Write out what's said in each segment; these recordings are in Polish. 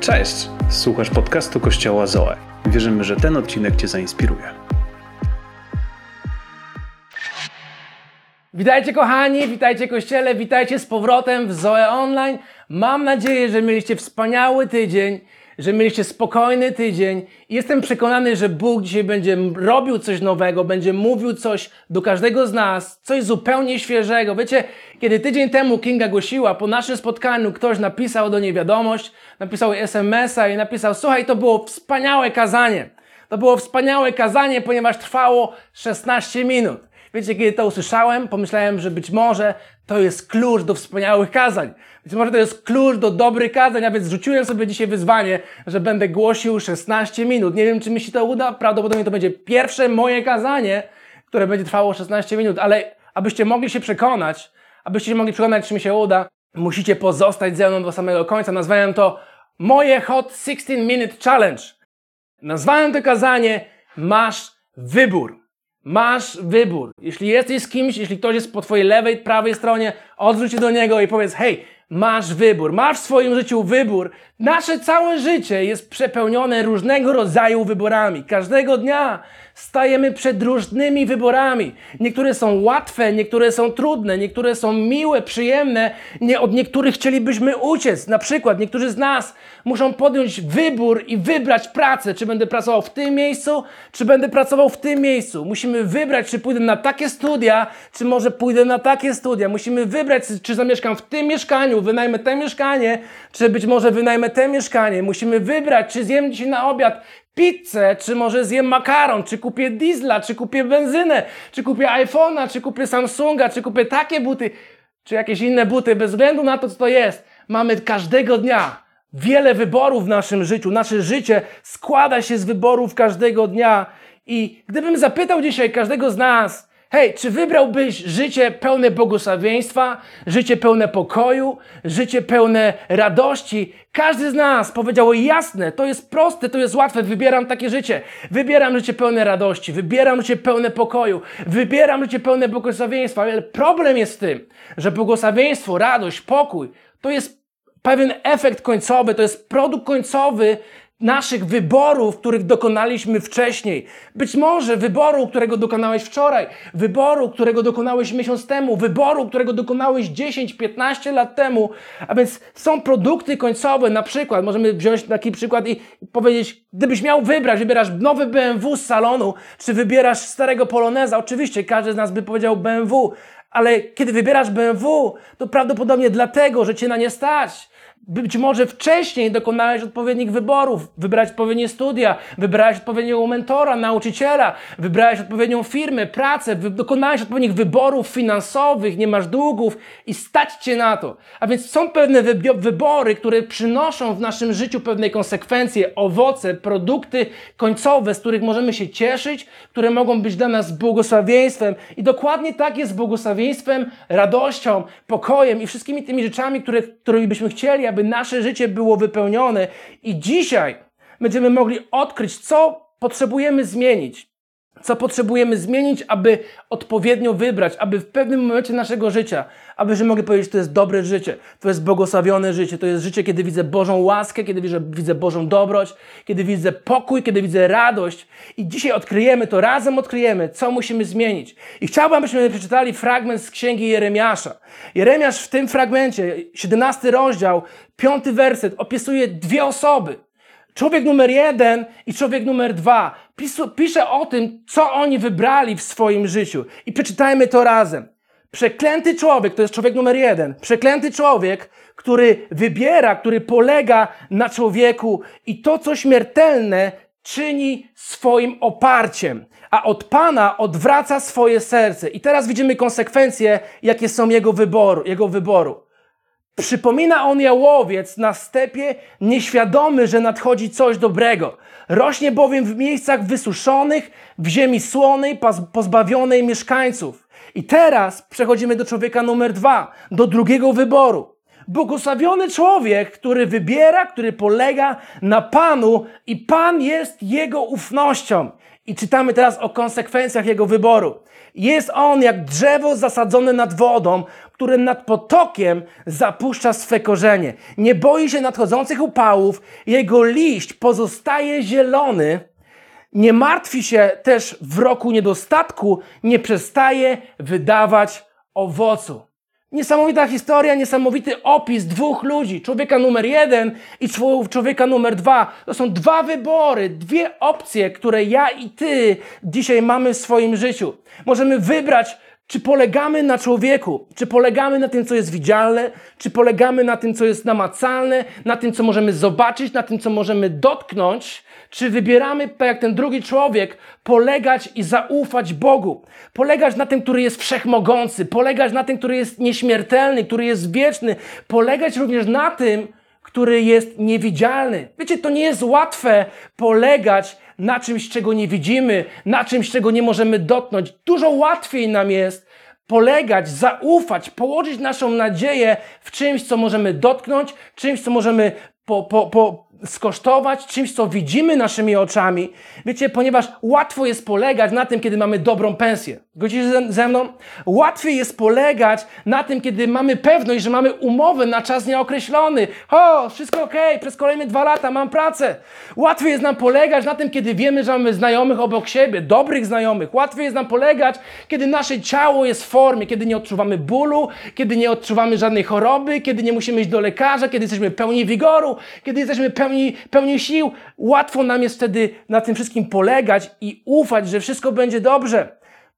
Cześć! Słuchasz podcastu Kościoła Zoe. Wierzymy, że ten odcinek Cię zainspiruje. Witajcie kochani, witajcie kościele, witajcie z powrotem w Zoe Online. Mam nadzieję, że mieliście wspaniały tydzień, że mieliście spokojny tydzień. Jestem przekonany, że Bóg dzisiaj będzie robił coś nowego, będzie mówił coś do każdego z nas, coś zupełnie świeżego. Wiecie, kiedy tydzień temu Kinga głosiła, po naszym spotkaniu ktoś napisał do niej wiadomość, napisał SMS-a i napisał, słuchaj, to było wspaniałe kazanie. To było wspaniałe kazanie, ponieważ trwało 16 minut. Wiecie, kiedy to usłyszałem, pomyślałem, że być może to jest klucz do wspaniałych kazań. Być może to jest klucz do dobrych kazań, a więc rzuciłem sobie dzisiaj wyzwanie, że będę głosił 16 minut. Nie wiem, czy mi się to uda. Prawdopodobnie to będzie pierwsze moje kazanie, które będzie trwało 16 minut, ale abyście mogli się przekonać, abyście się mogli przekonać, czy mi się uda, musicie pozostać ze mną do samego końca. Nazwałem to moje Hot 16 Minute Challenge. Nazwałem to kazanie Masz wybór. Masz wybór. Jeśli jesteś z kimś, jeśli ktoś jest po twojej lewej, prawej stronie, odwróć się do niego i powiedz, hej, masz wybór. Masz w swoim życiu wybór. Nasze całe życie jest przepełnione różnego rodzaju wyborami. Każdego dnia stajemy przed różnymi wyborami. Niektóre są łatwe, niektóre są trudne, niektóre są miłe, przyjemne. Nie, od niektórych chcielibyśmy uciec. Na przykład niektórzy z nas muszą podjąć wybór i wybrać pracę. Czy będę pracował w tym miejscu, czy będę pracował w tym miejscu. Musimy wybrać, czy pójdę na takie studia, czy może pójdę na takie studia. Musimy wybrać, czy zamieszkam w tym mieszkaniu, wynajmę te mieszkanie, czy być może wynajmę te mieszkanie. Musimy wybrać, czy zjem dzisiaj na obiad pizzę, czy może zjem makaron, czy kupię diesla, czy kupię benzynę, czy kupię iPhone'a, czy kupię Samsunga, czy kupię takie buty, czy jakieś inne buty, bez względu na to, co to jest. Mamy każdego dnia wiele wyborów w naszym życiu. Nasze życie składa się z wyborów każdego dnia. I gdybym zapytał dzisiaj każdego z nas, Hej, czy wybrałbyś życie pełne błogosławieństwa, życie pełne pokoju, życie pełne radości? Każdy z nas powiedział jasne, to jest proste, to jest łatwe, wybieram takie życie. Wybieram życie pełne radości, wybieram życie pełne pokoju, wybieram życie pełne błogosławieństwa. Ale problem jest w tym, że błogosławieństwo, radość, pokój to jest pewien efekt końcowy, to jest produkt końcowy naszych wyborów, których dokonaliśmy wcześniej. Być może wyboru, którego dokonałeś wczoraj, wyboru, którego dokonałeś miesiąc temu, wyboru, którego dokonałeś 10-15 lat temu. A więc są produkty końcowe, na przykład, możemy wziąć taki przykład i powiedzieć, gdybyś miał wybrać, wybierasz nowy BMW z salonu, czy wybierasz starego Poloneza, oczywiście każdy z nas by powiedział BMW, ale kiedy wybierasz BMW, to prawdopodobnie dlatego, że cię na nie stać. Być może wcześniej dokonałeś odpowiednich wyborów, wybrałeś odpowiednie studia, wybrałeś odpowiedniego mentora, nauczyciela, wybrałeś odpowiednią firmę, pracę, dokonałeś odpowiednich wyborów finansowych, nie masz długów i stać cię na to. A więc są pewne wybory, które przynoszą w naszym życiu pewne konsekwencje, owoce, produkty końcowe, z których możemy się cieszyć, które mogą być dla nas błogosławieństwem. I dokładnie tak jest błogosławieństwem, radością, pokojem i wszystkimi tymi rzeczami, które, którymi byśmy chcieli, aby nasze życie było wypełnione. I dzisiaj będziemy mogli odkryć, co potrzebujemy zmienić. Co potrzebujemy zmienić, aby odpowiednio wybrać, aby w pewnym momencie naszego życia, abyśmy mogli powiedzieć, to jest dobre życie, to jest błogosławione życie, to jest życie, kiedy widzę Bożą łaskę, kiedy widzę, Bożą dobroć, kiedy widzę pokój, kiedy widzę radość. I dzisiaj odkryjemy to, razem odkryjemy, co musimy zmienić. I chciałbym, abyśmy przeczytali fragment z księgi Jeremiasza. Jeremiasz w tym fragmencie, 17 rozdział, piąty werset, opisuje dwie osoby. Człowiek numer jeden i człowiek numer dwa. Pisze o tym, co oni wybrali w swoim życiu. I przeczytajmy to razem. Przeklęty człowiek, to jest człowiek numer jeden. Przeklęty człowiek, który wybiera, który polega na człowieku i to, co śmiertelne, czyni swoim oparciem, a od Pana odwraca swoje serce. I teraz widzimy konsekwencje, jakie są jego wyboru. Jego wyboru. Przypomina on jałowiec na stepie, nieświadomy, że nadchodzi coś dobrego. Rośnie bowiem w miejscach wysuszonych, w ziemi słonej, pozbawionej mieszkańców. I teraz przechodzimy do człowieka numer dwa, do drugiego wyboru. Błogosławiony człowiek, który wybiera, który polega na Panu i Pan jest jego ufnością. I czytamy teraz o konsekwencjach jego wyboru. Jest on jak drzewo zasadzone nad wodą, które nad potokiem zapuszcza swe korzenie. Nie boi się nadchodzących upałów, jego liść pozostaje zielony. Nie martwi się też w roku niedostatku, nie przestaje wydawać owocu. Niesamowita historia, niesamowity opis dwóch ludzi. Człowieka numer jeden i człowieka numer dwa. To są dwa wybory, dwie opcje, które ja i ty dzisiaj mamy w swoim życiu. Możemy wybrać, czy polegamy na człowieku, czy polegamy na tym, co jest widzialne, czy polegamy na tym, co jest namacalne, na tym, co możemy zobaczyć, na tym, co możemy dotknąć, czy wybieramy, tak jak ten drugi człowiek, polegać i zaufać Bogu. Polegać na tym, który jest wszechmogący, polegać na tym, który jest nieśmiertelny, który jest wieczny, polegać również na tym, który jest niewidzialny. Wiecie, to nie jest łatwe polegać na czymś, czego nie widzimy, na czymś, czego nie możemy dotknąć. Dużo łatwiej nam jest polegać, zaufać, położyć naszą nadzieję w czymś, co możemy dotknąć, czymś, co możemy po, po, po, skosztować czymś, co widzimy naszymi oczami. Wiecie, ponieważ łatwo jest polegać na tym, kiedy mamy dobrą pensję. Godzicie ze, ze mną? Łatwiej jest polegać na tym, kiedy mamy pewność, że mamy umowę na czas nieokreślony. O, wszystko ok, przez kolejne dwa lata mam pracę. Łatwiej jest nam polegać na tym, kiedy wiemy, że mamy znajomych obok siebie, dobrych znajomych. Łatwiej jest nam polegać, kiedy nasze ciało jest w formie, kiedy nie odczuwamy bólu, kiedy nie odczuwamy żadnej choroby, kiedy nie musimy iść do lekarza, kiedy jesteśmy pełni wigoru, kiedy jesteśmy pełni, pełni sił. Łatwo nam jest wtedy na tym wszystkim polegać i ufać, że wszystko będzie dobrze.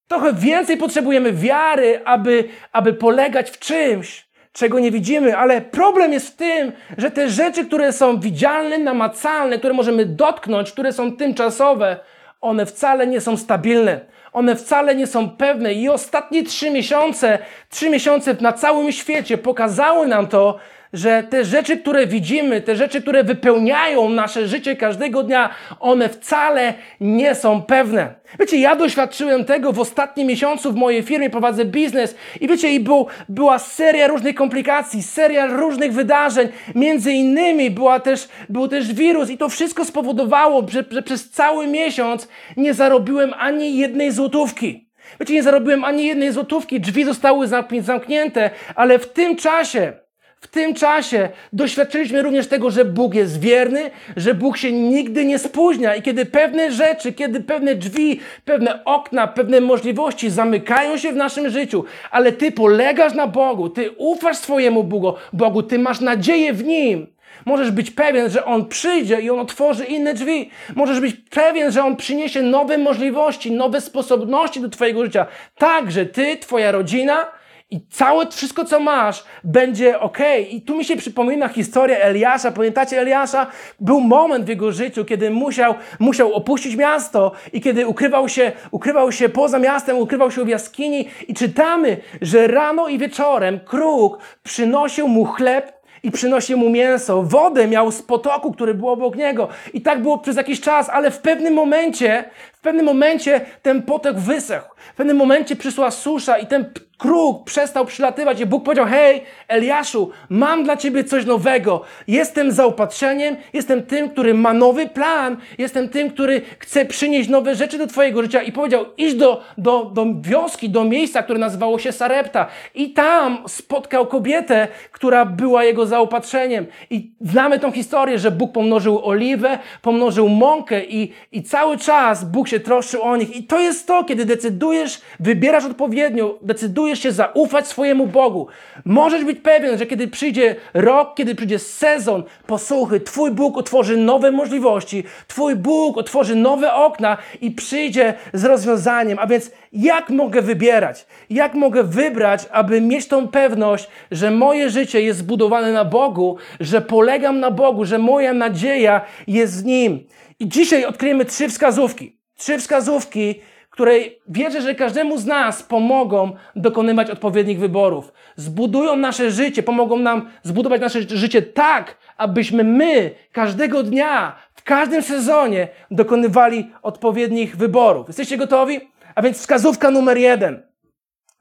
Trochę więcej potrzebujemy wiary, aby, aby polegać w czymś, czego nie widzimy, ale problem jest w tym, że te rzeczy, które są widzialne, namacalne, które możemy dotknąć, które są tymczasowe, one wcale nie są stabilne. One wcale nie są pewne i ostatnie trzy miesiące, trzy miesiące na całym świecie pokazały nam to, że te rzeczy, które widzimy, te rzeczy, które wypełniają nasze życie każdego dnia, one wcale nie są pewne. Wiecie, ja doświadczyłem tego w ostatnim miesiącu w mojej firmie, prowadzę biznes i wiecie, i był, była seria różnych komplikacji, seria różnych wydarzeń. Między innymi była też, był też wirus i to wszystko spowodowało, że, że przez cały miesiąc nie zarobiłem ani jednej złotówki. Wiecie, nie zarobiłem ani jednej złotówki, drzwi zostały zamknięte, ale w tym czasie w tym czasie doświadczyliśmy również tego, że Bóg jest wierny, że Bóg się nigdy nie spóźnia i kiedy pewne rzeczy, kiedy pewne drzwi, pewne okna, pewne możliwości zamykają się w naszym życiu, ale Ty polegasz na Bogu, Ty ufasz swojemu Bogu, Bogu Ty masz nadzieję w Nim. Możesz być pewien, że On przyjdzie i On otworzy inne drzwi. Możesz być pewien, że On przyniesie nowe możliwości, nowe sposobności do Twojego życia. Tak, że Ty, Twoja rodzina, i całe wszystko, co masz, będzie ok. I tu mi się przypomina historia Eliasza. Pamiętacie Eliasza? Był moment w jego życiu, kiedy musiał, musiał opuścić miasto i kiedy ukrywał się, ukrywał się poza miastem, ukrywał się w jaskini. I czytamy, że rano i wieczorem kruk przynosił mu chleb i przynosił mu mięso. Wodę miał z potoku, który był obok niego. I tak było przez jakiś czas, ale w pewnym momencie, pewnym momencie ten potok wysechł. W pewnym momencie przyszła susza i ten kruk przestał przylatywać i Bóg powiedział, hej, Eliaszu, mam dla ciebie coś nowego. Jestem zaopatrzeniem, jestem tym, który ma nowy plan, jestem tym, który chce przynieść nowe rzeczy do twojego życia i powiedział, idź do, do, do wioski, do miejsca, które nazywało się Sarepta i tam spotkał kobietę, która była jego zaopatrzeniem i znamy tą historię, że Bóg pomnożył oliwę, pomnożył mąkę i, i cały czas Bóg się troszczył o nich i to jest to, kiedy decydujesz, wybierasz odpowiednio, decydujesz się zaufać swojemu Bogu, możesz być pewien, że kiedy przyjdzie rok, kiedy przyjdzie sezon posłuchy, Twój Bóg otworzy nowe możliwości, Twój Bóg otworzy nowe okna i przyjdzie z rozwiązaniem. A więc jak mogę wybierać? Jak mogę wybrać, aby mieć tą pewność, że moje życie jest zbudowane na Bogu, że polegam na Bogu, że moja nadzieja jest w Nim? I dzisiaj odkryjemy trzy wskazówki. Trzy wskazówki, której wierzę, że każdemu z nas pomogą dokonywać odpowiednich wyborów. Zbudują nasze życie, pomogą nam zbudować nasze życie tak, abyśmy my każdego dnia, w każdym sezonie dokonywali odpowiednich wyborów. Jesteście gotowi? A więc wskazówka numer jeden.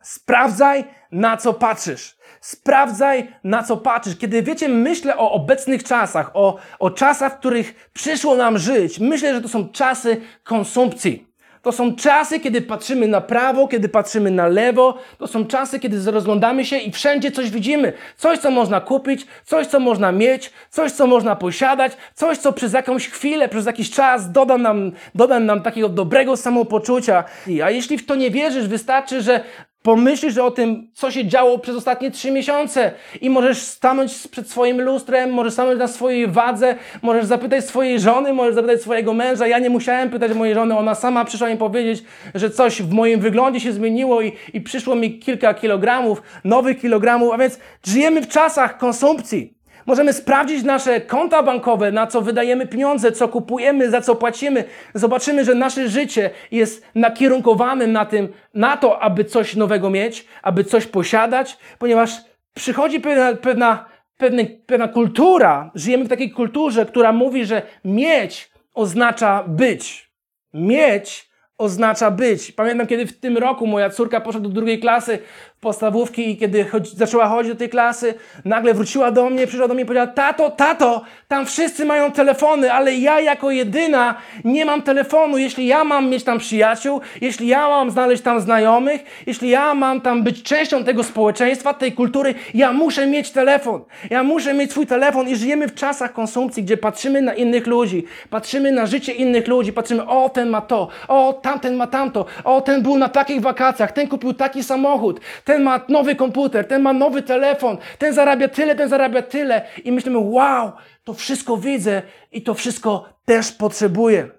Sprawdzaj, na co patrzysz. Sprawdzaj, na co patrzysz. Kiedy wiecie, myślę o obecnych czasach, o, o czasach, w których przyszło nam żyć, myślę, że to są czasy konsumpcji. To są czasy, kiedy patrzymy na prawo, kiedy patrzymy na lewo. To są czasy, kiedy rozglądamy się i wszędzie coś widzimy. Coś, co można kupić, coś, co można mieć, coś, co można posiadać, coś, co przez jakąś chwilę, przez jakiś czas doda nam, doda nam takiego dobrego samopoczucia. A jeśli w to nie wierzysz, wystarczy, że Pomyślisz o tym, co się działo przez ostatnie trzy miesiące i możesz stanąć przed swoim lustrem, możesz stanąć na swojej wadze, możesz zapytać swojej żony, możesz zapytać swojego męża. Ja nie musiałem pytać mojej żony, ona sama przyszła mi powiedzieć, że coś w moim wyglądzie się zmieniło i, i przyszło mi kilka kilogramów, nowych kilogramów, a więc żyjemy w czasach konsumpcji. Możemy sprawdzić nasze konta bankowe, na co wydajemy pieniądze, co kupujemy, za co płacimy. Zobaczymy, że nasze życie jest nakierunkowane na tym, na to, aby coś nowego mieć, aby coś posiadać, ponieważ przychodzi pewna, pewna, pewna, pewna kultura, żyjemy w takiej kulturze, która mówi, że mieć oznacza być. Mieć oznacza być. Pamiętam, kiedy w tym roku moja córka poszła do drugiej klasy podstawówki i kiedy chodzi, zaczęła chodzić do tej klasy, nagle wróciła do mnie, przyszła do mnie i powiedziała, tato, tato, tam wszyscy mają telefony, ale ja jako jedyna nie mam telefonu. Jeśli ja mam mieć tam przyjaciół, jeśli ja mam znaleźć tam znajomych, jeśli ja mam tam być częścią tego społeczeństwa, tej kultury, ja muszę mieć telefon. Ja muszę mieć swój telefon i żyjemy w czasach konsumpcji, gdzie patrzymy na innych ludzi, patrzymy na życie innych ludzi, patrzymy, o, ten ma to, o, tamten ma tamto, o, ten był na takich wakacjach, ten kupił taki samochód, ten ma nowy komputer, ten ma nowy telefon, ten zarabia tyle, ten zarabia tyle. I myślimy, wow, to wszystko widzę i to wszystko też potrzebuję.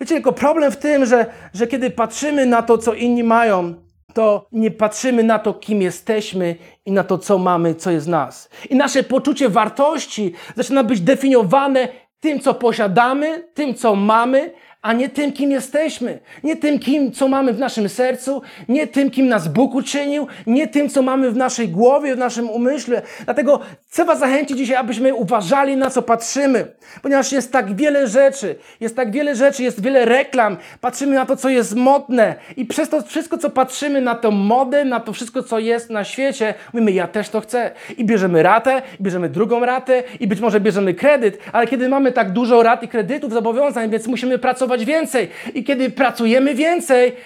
Wiecie, tylko problem w tym, że, że kiedy patrzymy na to, co inni mają, to nie patrzymy na to, kim jesteśmy i na to, co mamy, co jest nas. I nasze poczucie wartości zaczyna być definiowane tym, co posiadamy, tym, co mamy, a nie tym, kim jesteśmy, nie tym, kim, co mamy w naszym sercu, nie tym, kim nas Bóg uczynił, nie tym, co mamy w naszej głowie, w naszym umyśle. Dlatego chcę Was zachęcić dzisiaj, abyśmy uważali, na co patrzymy, ponieważ jest tak wiele rzeczy, jest tak wiele rzeczy, jest wiele reklam, patrzymy na to, co jest modne. I przez to wszystko, co patrzymy na tą modę, na to wszystko, co jest na świecie, mówimy, ja też to chcę. I bierzemy ratę, i bierzemy drugą ratę, i być może bierzemy kredyt, ale kiedy mamy tak dużo rat i kredytów, zobowiązań, więc musimy pracować pracować więcej. I kiedy pracujemy więcej,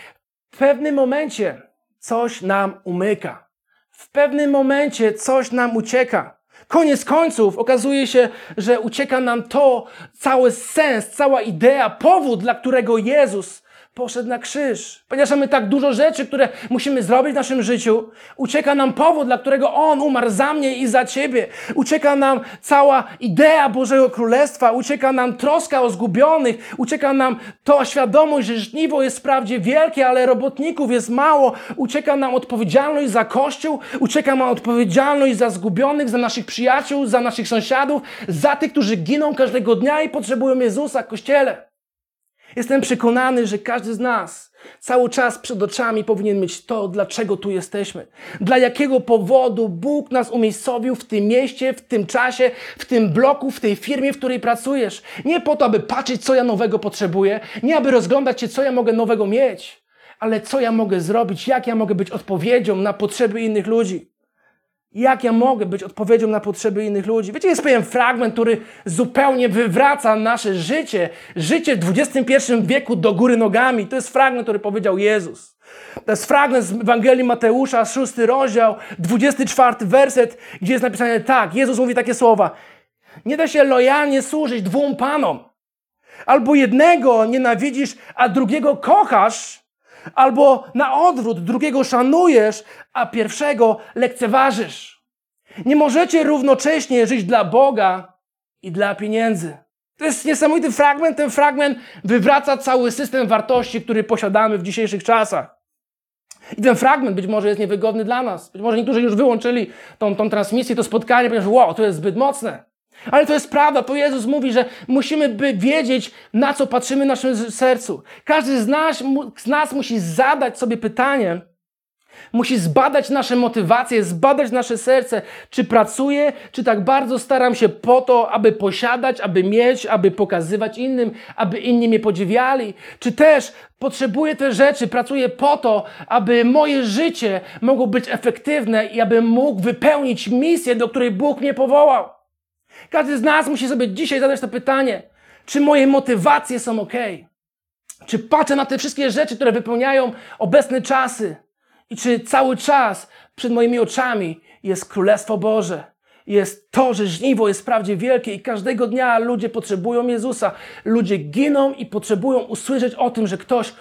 w pewnym momencie coś nam umyka. W pewnym momencie coś nam ucieka. Koniec końców okazuje się, że ucieka nam to, cały sens, cała idea, powód, dla którego Jezus poszedł na krzyż. Ponieważ mamy tak dużo rzeczy, które musimy zrobić w naszym życiu, ucieka nam powód, dla którego On umarł za mnie i za Ciebie. Ucieka nam cała idea Bożego Królestwa, ucieka nam troska o zgubionych, ucieka nam to świadomość, że żniwo jest wprawdzie wielkie, ale robotników jest mało. Ucieka nam odpowiedzialność za Kościół, ucieka nam odpowiedzialność za zgubionych, za naszych przyjaciół, za naszych sąsiadów, za tych, którzy giną każdego dnia i potrzebują Jezusa w Kościele. Jestem przekonany, że każdy z nas cały czas przed oczami powinien mieć to, dlaczego tu jesteśmy. Dla jakiego powodu Bóg nas umiejscowił w tym mieście, w tym czasie, w tym bloku, w tej firmie, w której pracujesz. Nie po to, aby patrzeć, co ja nowego potrzebuję, nie aby rozglądać się, co ja mogę nowego mieć, ale co ja mogę zrobić, jak ja mogę być odpowiedzią na potrzeby innych ludzi. Jak ja mogę być odpowiedzią na potrzeby innych ludzi? Wiecie, jest pewien fragment, który zupełnie wywraca nasze życie, życie w XXI wieku do góry nogami. To jest fragment, który powiedział Jezus. To jest fragment z Ewangelii Mateusza, szósty rozdział, 24 werset, gdzie jest napisane tak. Jezus mówi takie słowa. Nie da się lojalnie służyć dwóm panom. Albo jednego nienawidzisz, a drugiego kochasz, Albo na odwrót, drugiego szanujesz, a pierwszego lekceważysz. Nie możecie równocześnie żyć dla Boga i dla pieniędzy. To jest niesamowity fragment. Ten fragment wywraca cały system wartości, który posiadamy w dzisiejszych czasach. I ten fragment być może jest niewygodny dla nas. Być może niektórzy już wyłączyli tą, tą transmisję, to spotkanie, ponieważ wow, to jest zbyt mocne. Ale to jest prawda, to Jezus mówi, że musimy by wiedzieć, na co patrzymy w naszym sercu. Każdy z nas, z nas musi zadać sobie pytanie, musi zbadać nasze motywacje, zbadać nasze serce, czy pracuję, czy tak bardzo staram się po to, aby posiadać, aby mieć, aby pokazywać innym, aby inni mnie podziwiali, czy też potrzebuję te rzeczy, pracuję po to, aby moje życie mogło być efektywne i abym mógł wypełnić misję, do której Bóg mnie powołał. Każdy z nas musi sobie dzisiaj zadać to pytanie, czy moje motywacje są ok? czy patrzę na te wszystkie rzeczy, które wypełniają obecne czasy i czy cały czas przed moimi oczami jest Królestwo Boże. Jest to, że żniwo jest wprawdzie wielkie i każdego dnia ludzie potrzebują Jezusa. Ludzie giną i potrzebują usłyszeć o tym, że ktoś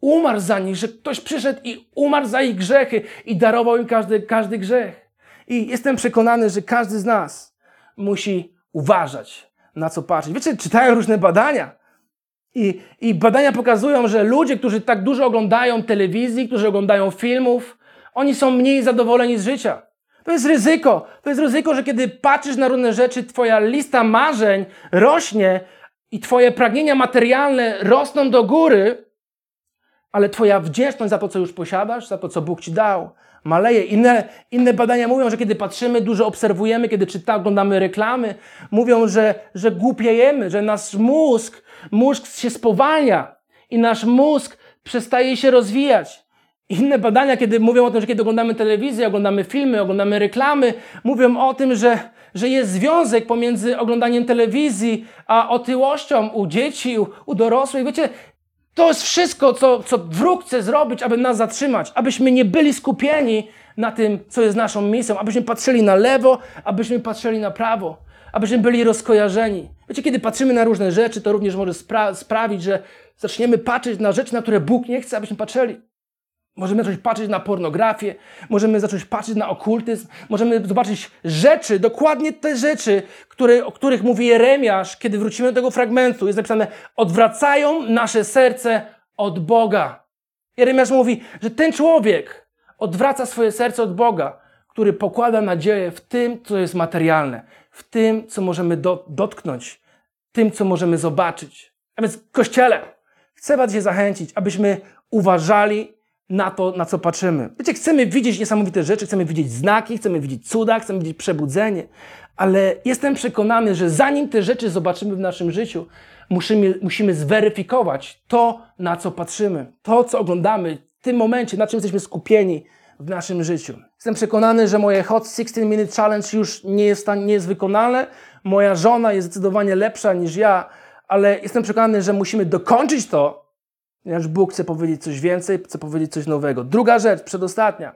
umarł za nich, że ktoś przyszedł i umarł za ich grzechy i darował im każdy, każdy grzech. I jestem przekonany, że każdy z nas musi uważać, na co patrzeć. Wiecie, czytają różne badania. I, I badania pokazują, że ludzie, którzy tak dużo oglądają telewizji, którzy oglądają filmów, oni są mniej zadowoleni z życia. To jest ryzyko. To jest ryzyko, że kiedy patrzysz na różne rzeczy, twoja lista marzeń rośnie i twoje pragnienia materialne rosną do góry, ale twoja wdzięczność za to, co już posiadasz, za to, co Bóg ci dał, maleje. Inne, inne badania mówią, że kiedy patrzymy, dużo obserwujemy, kiedy czytamy, oglądamy reklamy, mówią, że, że głupiejemy, że nasz mózg, mózg się spowalnia i nasz mózg przestaje się rozwijać. Inne badania, kiedy mówią o tym, że kiedy oglądamy telewizję, oglądamy filmy, oglądamy reklamy, mówią o tym, że, że jest związek pomiędzy oglądaniem telewizji a otyłością u dzieci, u, u dorosłych. Wiecie, to jest wszystko, co, co wróg chce zrobić, aby nas zatrzymać, abyśmy nie byli skupieni na tym, co jest naszą misją, abyśmy patrzyli na lewo, abyśmy patrzyli na prawo, abyśmy byli rozkojarzeni. Wiecie, kiedy patrzymy na różne rzeczy, to również może spra sprawić, że zaczniemy patrzeć na rzeczy, na które Bóg nie chce, abyśmy patrzyli. Możemy zacząć patrzeć na pornografię, możemy zacząć patrzeć na okultyzm, możemy zobaczyć rzeczy, dokładnie te rzeczy, które, o których mówi Jeremiasz, kiedy wrócimy do tego fragmentu. Jest napisane, odwracają nasze serce od Boga. Jeremiasz mówi, że ten człowiek odwraca swoje serce od Boga, który pokłada nadzieję w tym, co jest materialne, w tym, co możemy do, dotknąć, tym, co możemy zobaczyć. A więc, Kościele, chcę Was się zachęcić, abyśmy uważali na to, na co patrzymy. Wiecie, chcemy widzieć niesamowite rzeczy, chcemy widzieć znaki, chcemy widzieć cuda, chcemy widzieć przebudzenie, ale jestem przekonany, że zanim te rzeczy zobaczymy w naszym życiu, musimy, musimy zweryfikować to, na co patrzymy, to, co oglądamy w tym momencie, na czym jesteśmy skupieni w naszym życiu. Jestem przekonany, że moje Hot 16 Minute Challenge już nie jest, nie jest wykonalne. Moja żona jest zdecydowanie lepsza niż ja, ale jestem przekonany, że musimy dokończyć to, ponieważ Bóg chce powiedzieć coś więcej, chce powiedzieć coś nowego. Druga rzecz, przedostatnia.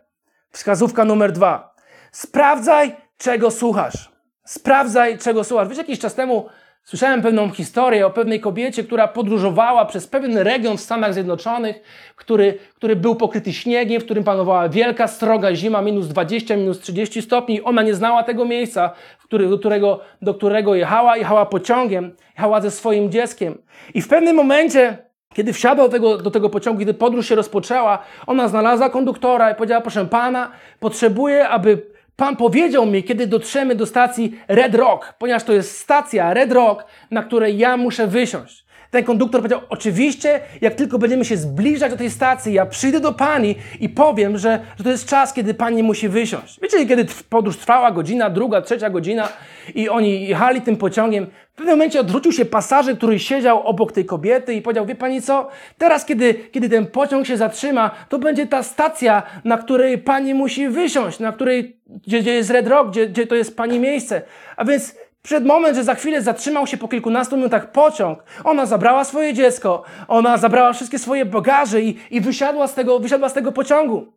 Wskazówka numer dwa. Sprawdzaj, czego słuchasz. Sprawdzaj, czego słuchasz. Wiesz, jakiś czas temu słyszałem pewną historię o pewnej kobiecie, która podróżowała przez pewien region w Stanach Zjednoczonych, który, który był pokryty śniegiem, w którym panowała wielka, sroga zima, minus 20, minus 30 stopni. Ona nie znała tego miejsca, który, do, którego, do którego jechała. Jechała pociągiem, jechała ze swoim dzieckiem. I w pewnym momencie kiedy wsiadła do tego, do tego pociągu, kiedy podróż się rozpoczęła, ona znalazła konduktora i powiedziała, proszę pana, potrzebuję, aby pan powiedział mi, kiedy dotrzemy do stacji Red Rock, ponieważ to jest stacja Red Rock, na której ja muszę wysiąść. Ten konduktor powiedział, oczywiście, jak tylko będziemy się zbliżać do tej stacji, ja przyjdę do pani i powiem, że, że to jest czas, kiedy pani musi wysiąść. Wiecie, kiedy podróż trwała godzina, druga, trzecia godzina i oni jechali tym pociągiem, w pewnym momencie odwrócił się pasażer, który siedział obok tej kobiety i powiedział, wie pani co, teraz kiedy, kiedy ten pociąg się zatrzyma, to będzie ta stacja, na której pani musi wysiąść, na której, gdzie, gdzie jest Red Rock, gdzie, gdzie to jest pani miejsce. A więc przed moment, że za chwilę zatrzymał się po kilkunastu minutach pociąg. Ona zabrała swoje dziecko, ona zabrała wszystkie swoje bagaże i, i wysiadła, z tego, wysiadła z tego pociągu.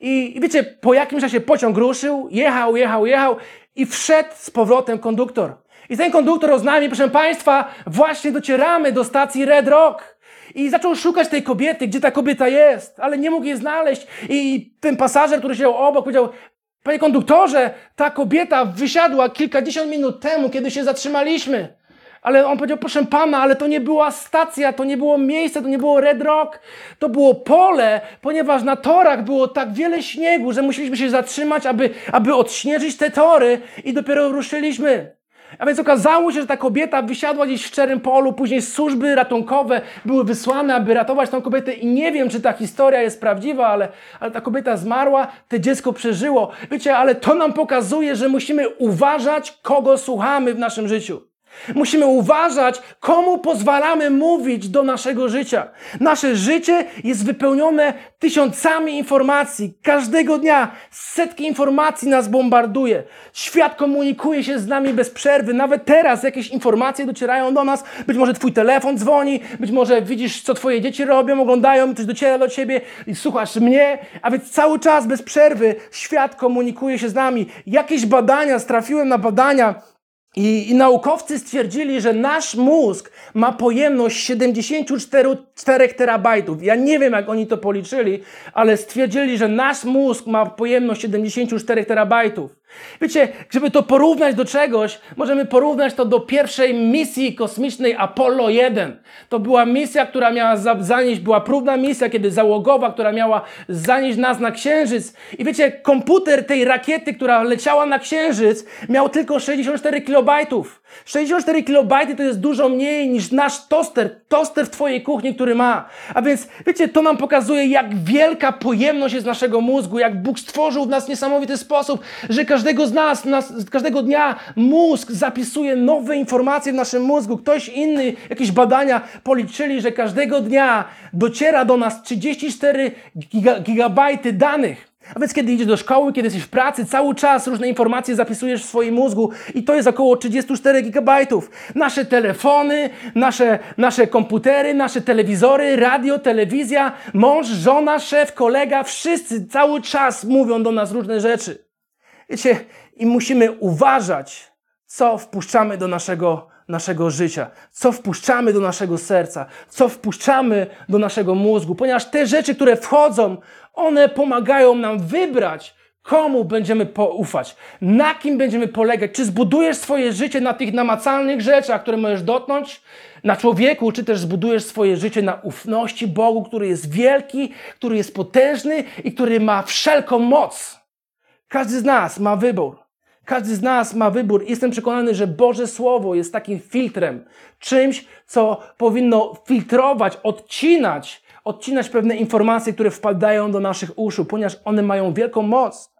I, I wiecie, po jakimś czasie pociąg ruszył, jechał, jechał, jechał i wszedł z powrotem konduktor. I ten konduktor oznajmił, proszę Państwa, właśnie docieramy do stacji Red Rock. I zaczął szukać tej kobiety, gdzie ta kobieta jest, ale nie mógł jej znaleźć. I ten pasażer, który siedział obok, powiedział: Panie konduktorze, ta kobieta wysiadła kilkadziesiąt minut temu, kiedy się zatrzymaliśmy. Ale on powiedział, proszę pana, ale to nie była stacja, to nie było miejsce, to nie było Red Rock, to było pole, ponieważ na torach było tak wiele śniegu, że musieliśmy się zatrzymać, aby, aby odśnieżyć te tory i dopiero ruszyliśmy. A więc okazało się, że ta kobieta wysiadła gdzieś w szczerym polu, później służby ratunkowe były wysłane, aby ratować tą kobietę i nie wiem, czy ta historia jest prawdziwa, ale, ale ta kobieta zmarła, to dziecko przeżyło. Wiecie, ale to nam pokazuje, że musimy uważać, kogo słuchamy w naszym życiu. Musimy uważać, komu pozwalamy mówić do naszego życia. Nasze życie jest wypełnione tysiącami informacji. Każdego dnia setki informacji nas bombarduje. Świat komunikuje się z nami bez przerwy. Nawet teraz jakieś informacje docierają do nas. Być może twój telefon dzwoni, być może widzisz, co twoje dzieci robią, oglądają, coś dociera do ciebie i słuchasz mnie. A więc cały czas bez przerwy świat komunikuje się z nami. Jakieś badania, trafiłem na badania, i, I, naukowcy stwierdzili, że nasz mózg ma pojemność 74 terabajtów. Ja nie wiem, jak oni to policzyli, ale stwierdzili, że nasz mózg ma pojemność 74 terabajtów. Wiecie, żeby to porównać do czegoś, możemy porównać to do pierwszej misji kosmicznej Apollo 1. To była misja, która miała zanieść, była próbna misja, kiedy załogowa, która miała zanieść nas na Księżyc. I wiecie, komputer tej rakiety, która leciała na Księżyc, miał tylko 64 kilobajtów. 64 kilobajty to jest dużo mniej niż nasz toster, toster w Twojej kuchni, który ma. A więc, wiecie, to nam pokazuje, jak wielka pojemność jest naszego mózgu, jak Bóg stworzył w nas w niesamowity sposób, że każdego z nas, nas, każdego dnia mózg zapisuje nowe informacje w naszym mózgu. Ktoś inny, jakieś badania policzyli, że każdego dnia dociera do nas 34 giga, gigabajty danych. A więc kiedy idziesz do szkoły, kiedy jesteś w pracy, cały czas różne informacje zapisujesz w swoim mózgu i to jest około 34 gigabajtów. Nasze telefony, nasze, nasze komputery, nasze telewizory, radio, telewizja, mąż, żona, szef, kolega, wszyscy cały czas mówią do nas różne rzeczy. Wiecie, i musimy uważać, co wpuszczamy do naszego, naszego życia, co wpuszczamy do naszego serca, co wpuszczamy do naszego mózgu, ponieważ te rzeczy, które wchodzą, one pomagają nam wybrać, komu będziemy poufać, na kim będziemy polegać. Czy zbudujesz swoje życie na tych namacalnych rzeczach, które możesz dotknąć, na człowieku, czy też zbudujesz swoje życie na ufności Bogu, który jest wielki, który jest potężny i który ma wszelką moc. Każdy z nas ma wybór. Każdy z nas ma wybór. Jestem przekonany, że Boże Słowo jest takim filtrem, czymś, co powinno filtrować, odcinać, odcinać pewne informacje, które wpadają do naszych uszu, ponieważ one mają wielką moc.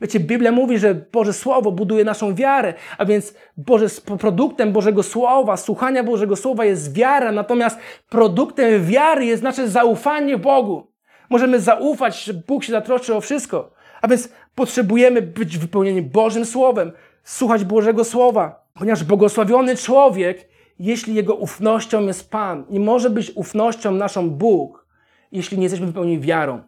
Wiecie, Biblia mówi, że Boże Słowo buduje naszą wiarę, a więc Boże, produktem Bożego Słowa, słuchania Bożego Słowa jest wiara, natomiast produktem wiary jest nasze zaufanie Bogu. Możemy zaufać, że Bóg się zatroszczy o wszystko. A więc potrzebujemy być wypełnieni Bożym Słowem, słuchać Bożego Słowa, ponieważ błogosławiony człowiek, jeśli jego ufnością jest Pan, nie może być ufnością naszą Bóg, jeśli nie jesteśmy wypełnieni wiarą.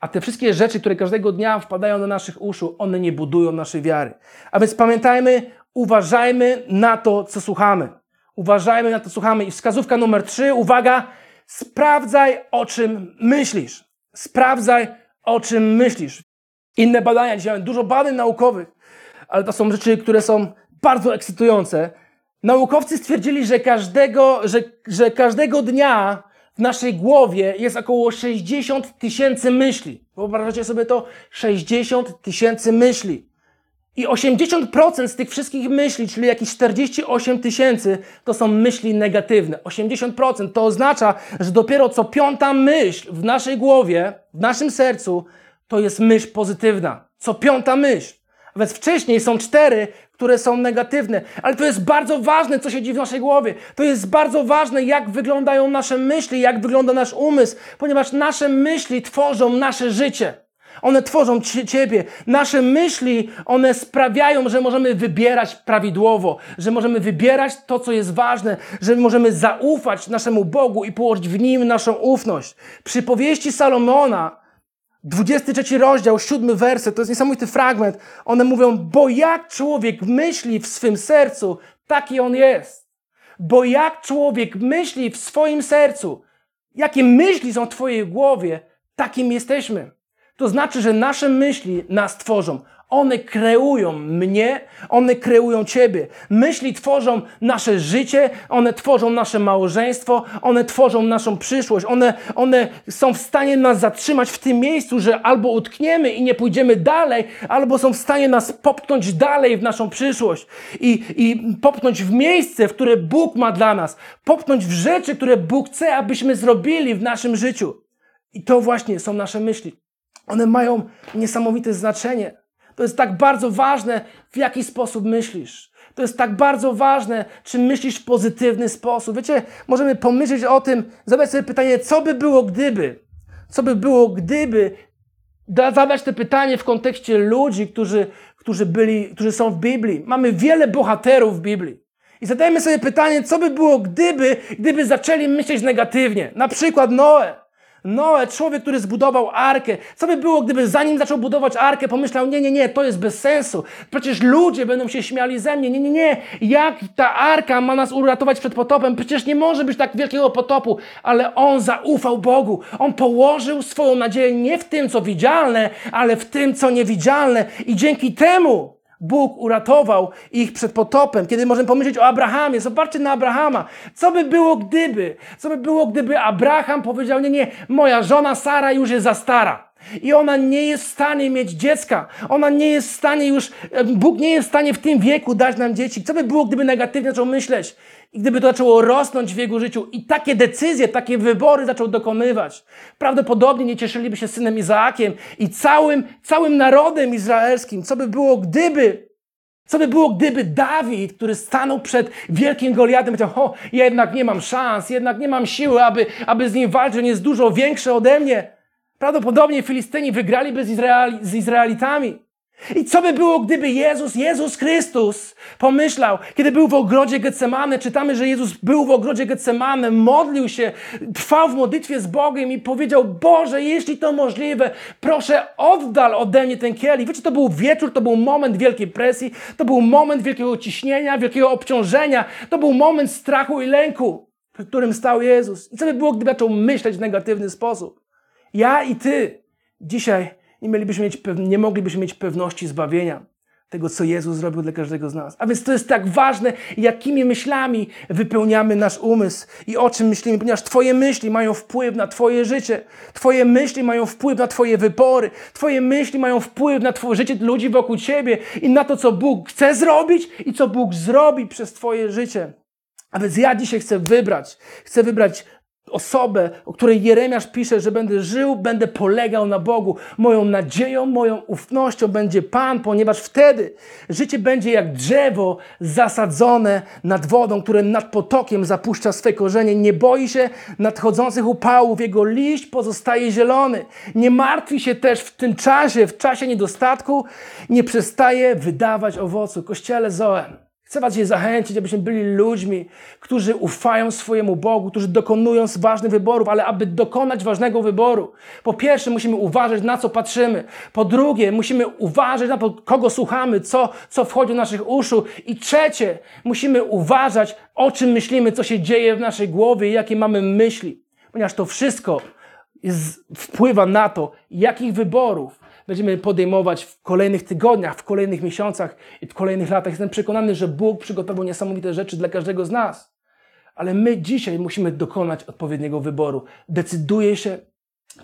A te wszystkie rzeczy, które każdego dnia wpadają do naszych uszu, one nie budują naszej wiary. A więc pamiętajmy, uważajmy na to, co słuchamy. Uważajmy na to, co słuchamy. I wskazówka numer trzy, uwaga, sprawdzaj, o czym myślisz. Sprawdzaj, o czym myślisz. Inne badania, dzisiaj dużo badań naukowych, ale to są rzeczy, które są bardzo ekscytujące. Naukowcy stwierdzili, że każdego, że, że każdego dnia w naszej głowie jest około 60 tysięcy myśli. Wyobrażacie sobie to? 60 tysięcy myśli. I 80% z tych wszystkich myśli, czyli jakieś 48 tysięcy, to są myśli negatywne. 80% to oznacza, że dopiero co piąta myśl w naszej głowie, w naszym sercu, to jest myśl pozytywna. Co piąta myśl. A więc wcześniej są cztery, które są negatywne. Ale to jest bardzo ważne, co się dzieje w naszej głowie. To jest bardzo ważne, jak wyglądają nasze myśli, jak wygląda nasz umysł, ponieważ nasze myśli tworzą nasze życie. One tworzą Ciebie. Nasze myśli, one sprawiają, że możemy wybierać prawidłowo, że możemy wybierać to, co jest ważne, że możemy zaufać naszemu Bogu i położyć w Nim naszą ufność. Przy powieści Salomona, 23 rozdział, 7 werset, to jest niesamowity fragment. One mówią, bo jak człowiek myśli w swym sercu, taki on jest. Bo jak człowiek myśli w swoim sercu, jakie myśli są w Twojej głowie, takim jesteśmy. To znaczy, że nasze myśli nas tworzą. One kreują mnie, one kreują Ciebie. Myśli tworzą nasze życie, one tworzą nasze małżeństwo, one tworzą naszą przyszłość. One, one są w stanie nas zatrzymać w tym miejscu, że albo utkniemy i nie pójdziemy dalej, albo są w stanie nas popchnąć dalej w naszą przyszłość i, i popchnąć w miejsce, w które Bóg ma dla nas. Popchnąć w rzeczy, które Bóg chce, abyśmy zrobili w naszym życiu. I to właśnie są nasze myśli. One mają niesamowite znaczenie. To jest tak bardzo ważne, w jaki sposób myślisz. To jest tak bardzo ważne, czy myślisz w pozytywny sposób. Wiecie, możemy pomyśleć o tym, zadać sobie pytanie, co by było gdyby? Co by było gdyby da, zadać to pytanie w kontekście ludzi, którzy, którzy, byli, którzy są w Biblii. Mamy wiele bohaterów w Biblii. I zadajmy sobie pytanie, co by było gdyby, gdyby zaczęli myśleć negatywnie. Na przykład Noe. Noe, człowiek, który zbudował arkę. Co by było, gdyby zanim zaczął budować arkę, pomyślał, nie, nie, nie, to jest bez sensu. Przecież ludzie będą się śmiali ze mnie. Nie, nie, nie. Jak ta arka ma nas uratować przed potopem? Przecież nie może być tak wielkiego potopu. Ale on zaufał Bogu. On położył swoją nadzieję nie w tym, co widzialne, ale w tym, co niewidzialne. I dzięki temu Bóg uratował ich przed potopem. Kiedy możemy pomyśleć o Abrahamie, zobaczcie na Abrahama. Co by było gdyby? Co by było gdyby Abraham powiedział, nie, nie, moja żona Sara już jest za stara. I ona nie jest w stanie mieć dziecka. Ona nie jest w stanie już, Bóg nie jest w stanie w tym wieku dać nam dzieci. Co by było, gdyby negatywnie zaczął myśleć? I gdyby to zaczęło rosnąć w jego życiu i takie decyzje, takie wybory zaczął dokonywać, prawdopodobnie nie cieszyliby się synem Izaakiem i całym, całym narodem izraelskim. Co by było, gdyby co by było, gdyby Dawid, który stanął przed wielkim Goliatem, powiedział, o, jednak nie mam szans, jednak nie mam siły, aby, aby z nim walczyć, on jest dużo większy ode mnie. Prawdopodobnie Filistyni wygraliby z, Izraeli, z Izraelitami. I co by było, gdyby Jezus, Jezus Chrystus pomyślał, kiedy był w ogrodzie Getsemane, czytamy, że Jezus był w ogrodzie Getsemane, modlił się, trwał w modlitwie z Bogiem i powiedział, Boże, jeśli to możliwe, proszę oddal ode mnie ten kielich. Wiecie, to był wieczór, to był moment wielkiej presji, to był moment wielkiego ciśnienia, wielkiego obciążenia, to był moment strachu i lęku, w którym stał Jezus. I co by było, gdyby zaczął myśleć w negatywny sposób? Ja i Ty dzisiaj nie, mielibyśmy mieć nie moglibyśmy mieć pewności zbawienia tego, co Jezus zrobił dla każdego z nas. A więc to jest tak ważne, jakimi myślami wypełniamy nasz umysł i o czym myślimy, ponieważ Twoje myśli mają wpływ na Twoje życie, Twoje myśli mają wpływ na Twoje wybory, Twoje myśli mają wpływ na Twoje życie ludzi wokół Ciebie i na to, co Bóg chce zrobić i co Bóg zrobi przez Twoje życie. A więc ja dzisiaj chcę wybrać, chcę wybrać osobę, o której Jeremiasz pisze, że będę żył, będę polegał na Bogu. Moją nadzieją, moją ufnością będzie Pan, ponieważ wtedy życie będzie jak drzewo zasadzone nad wodą, które nad potokiem zapuszcza swe korzenie. Nie boi się nadchodzących upałów, jego liść pozostaje zielony. Nie martwi się też w tym czasie, w czasie niedostatku, nie przestaje wydawać owocu. Kościele Zoen. Chcę Was je zachęcić, abyśmy byli ludźmi, którzy ufają swojemu Bogu, którzy dokonują ważnych wyborów, ale aby dokonać ważnego wyboru, po pierwsze musimy uważać, na co patrzymy. Po drugie, musimy uważać na to, kogo słuchamy, co, co wchodzi do naszych uszu. I trzecie, musimy uważać, o czym myślimy, co się dzieje w naszej głowie, jakie mamy myśli. Ponieważ to wszystko jest, wpływa na to, jakich wyborów będziemy podejmować w kolejnych tygodniach, w kolejnych miesiącach i w kolejnych latach. Jestem przekonany, że Bóg przygotował niesamowite rzeczy dla każdego z nas. Ale my dzisiaj musimy dokonać odpowiedniego wyboru. Decyduję się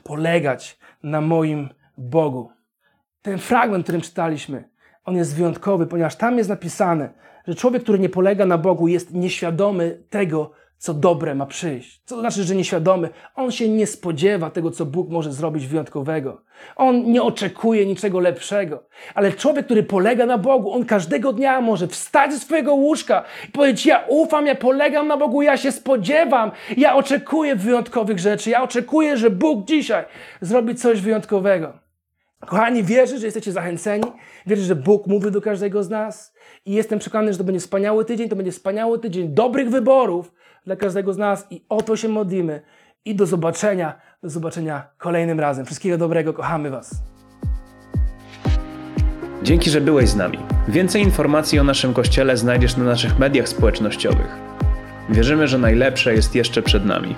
polegać na moim Bogu. Ten fragment, którym czytaliśmy, on jest wyjątkowy, ponieważ tam jest napisane, że człowiek, który nie polega na Bogu, jest nieświadomy tego, co dobre ma przyjść. Co to znaczy, że nieświadomy? On się nie spodziewa tego, co Bóg może zrobić wyjątkowego. On nie oczekuje niczego lepszego. Ale człowiek, który polega na Bogu, on każdego dnia może wstać ze swojego łóżka i powiedzieć: Ja ufam, ja polegam na Bogu, ja się spodziewam, ja oczekuję wyjątkowych rzeczy, ja oczekuję, że Bóg dzisiaj zrobi coś wyjątkowego. Kochani, wierzę, że jesteście zachęceni. Wierzę, że Bóg mówi do każdego z nas. I jestem przekonany, że to będzie wspaniały tydzień. To będzie wspaniały tydzień dobrych wyborów dla każdego z nas. I o to się modlimy. I do zobaczenia. Do zobaczenia kolejnym razem. Wszystkiego dobrego. Kochamy Was. Dzięki, że byłeś z nami. Więcej informacji o naszym kościele znajdziesz na naszych mediach społecznościowych. Wierzymy, że najlepsze jest jeszcze przed nami.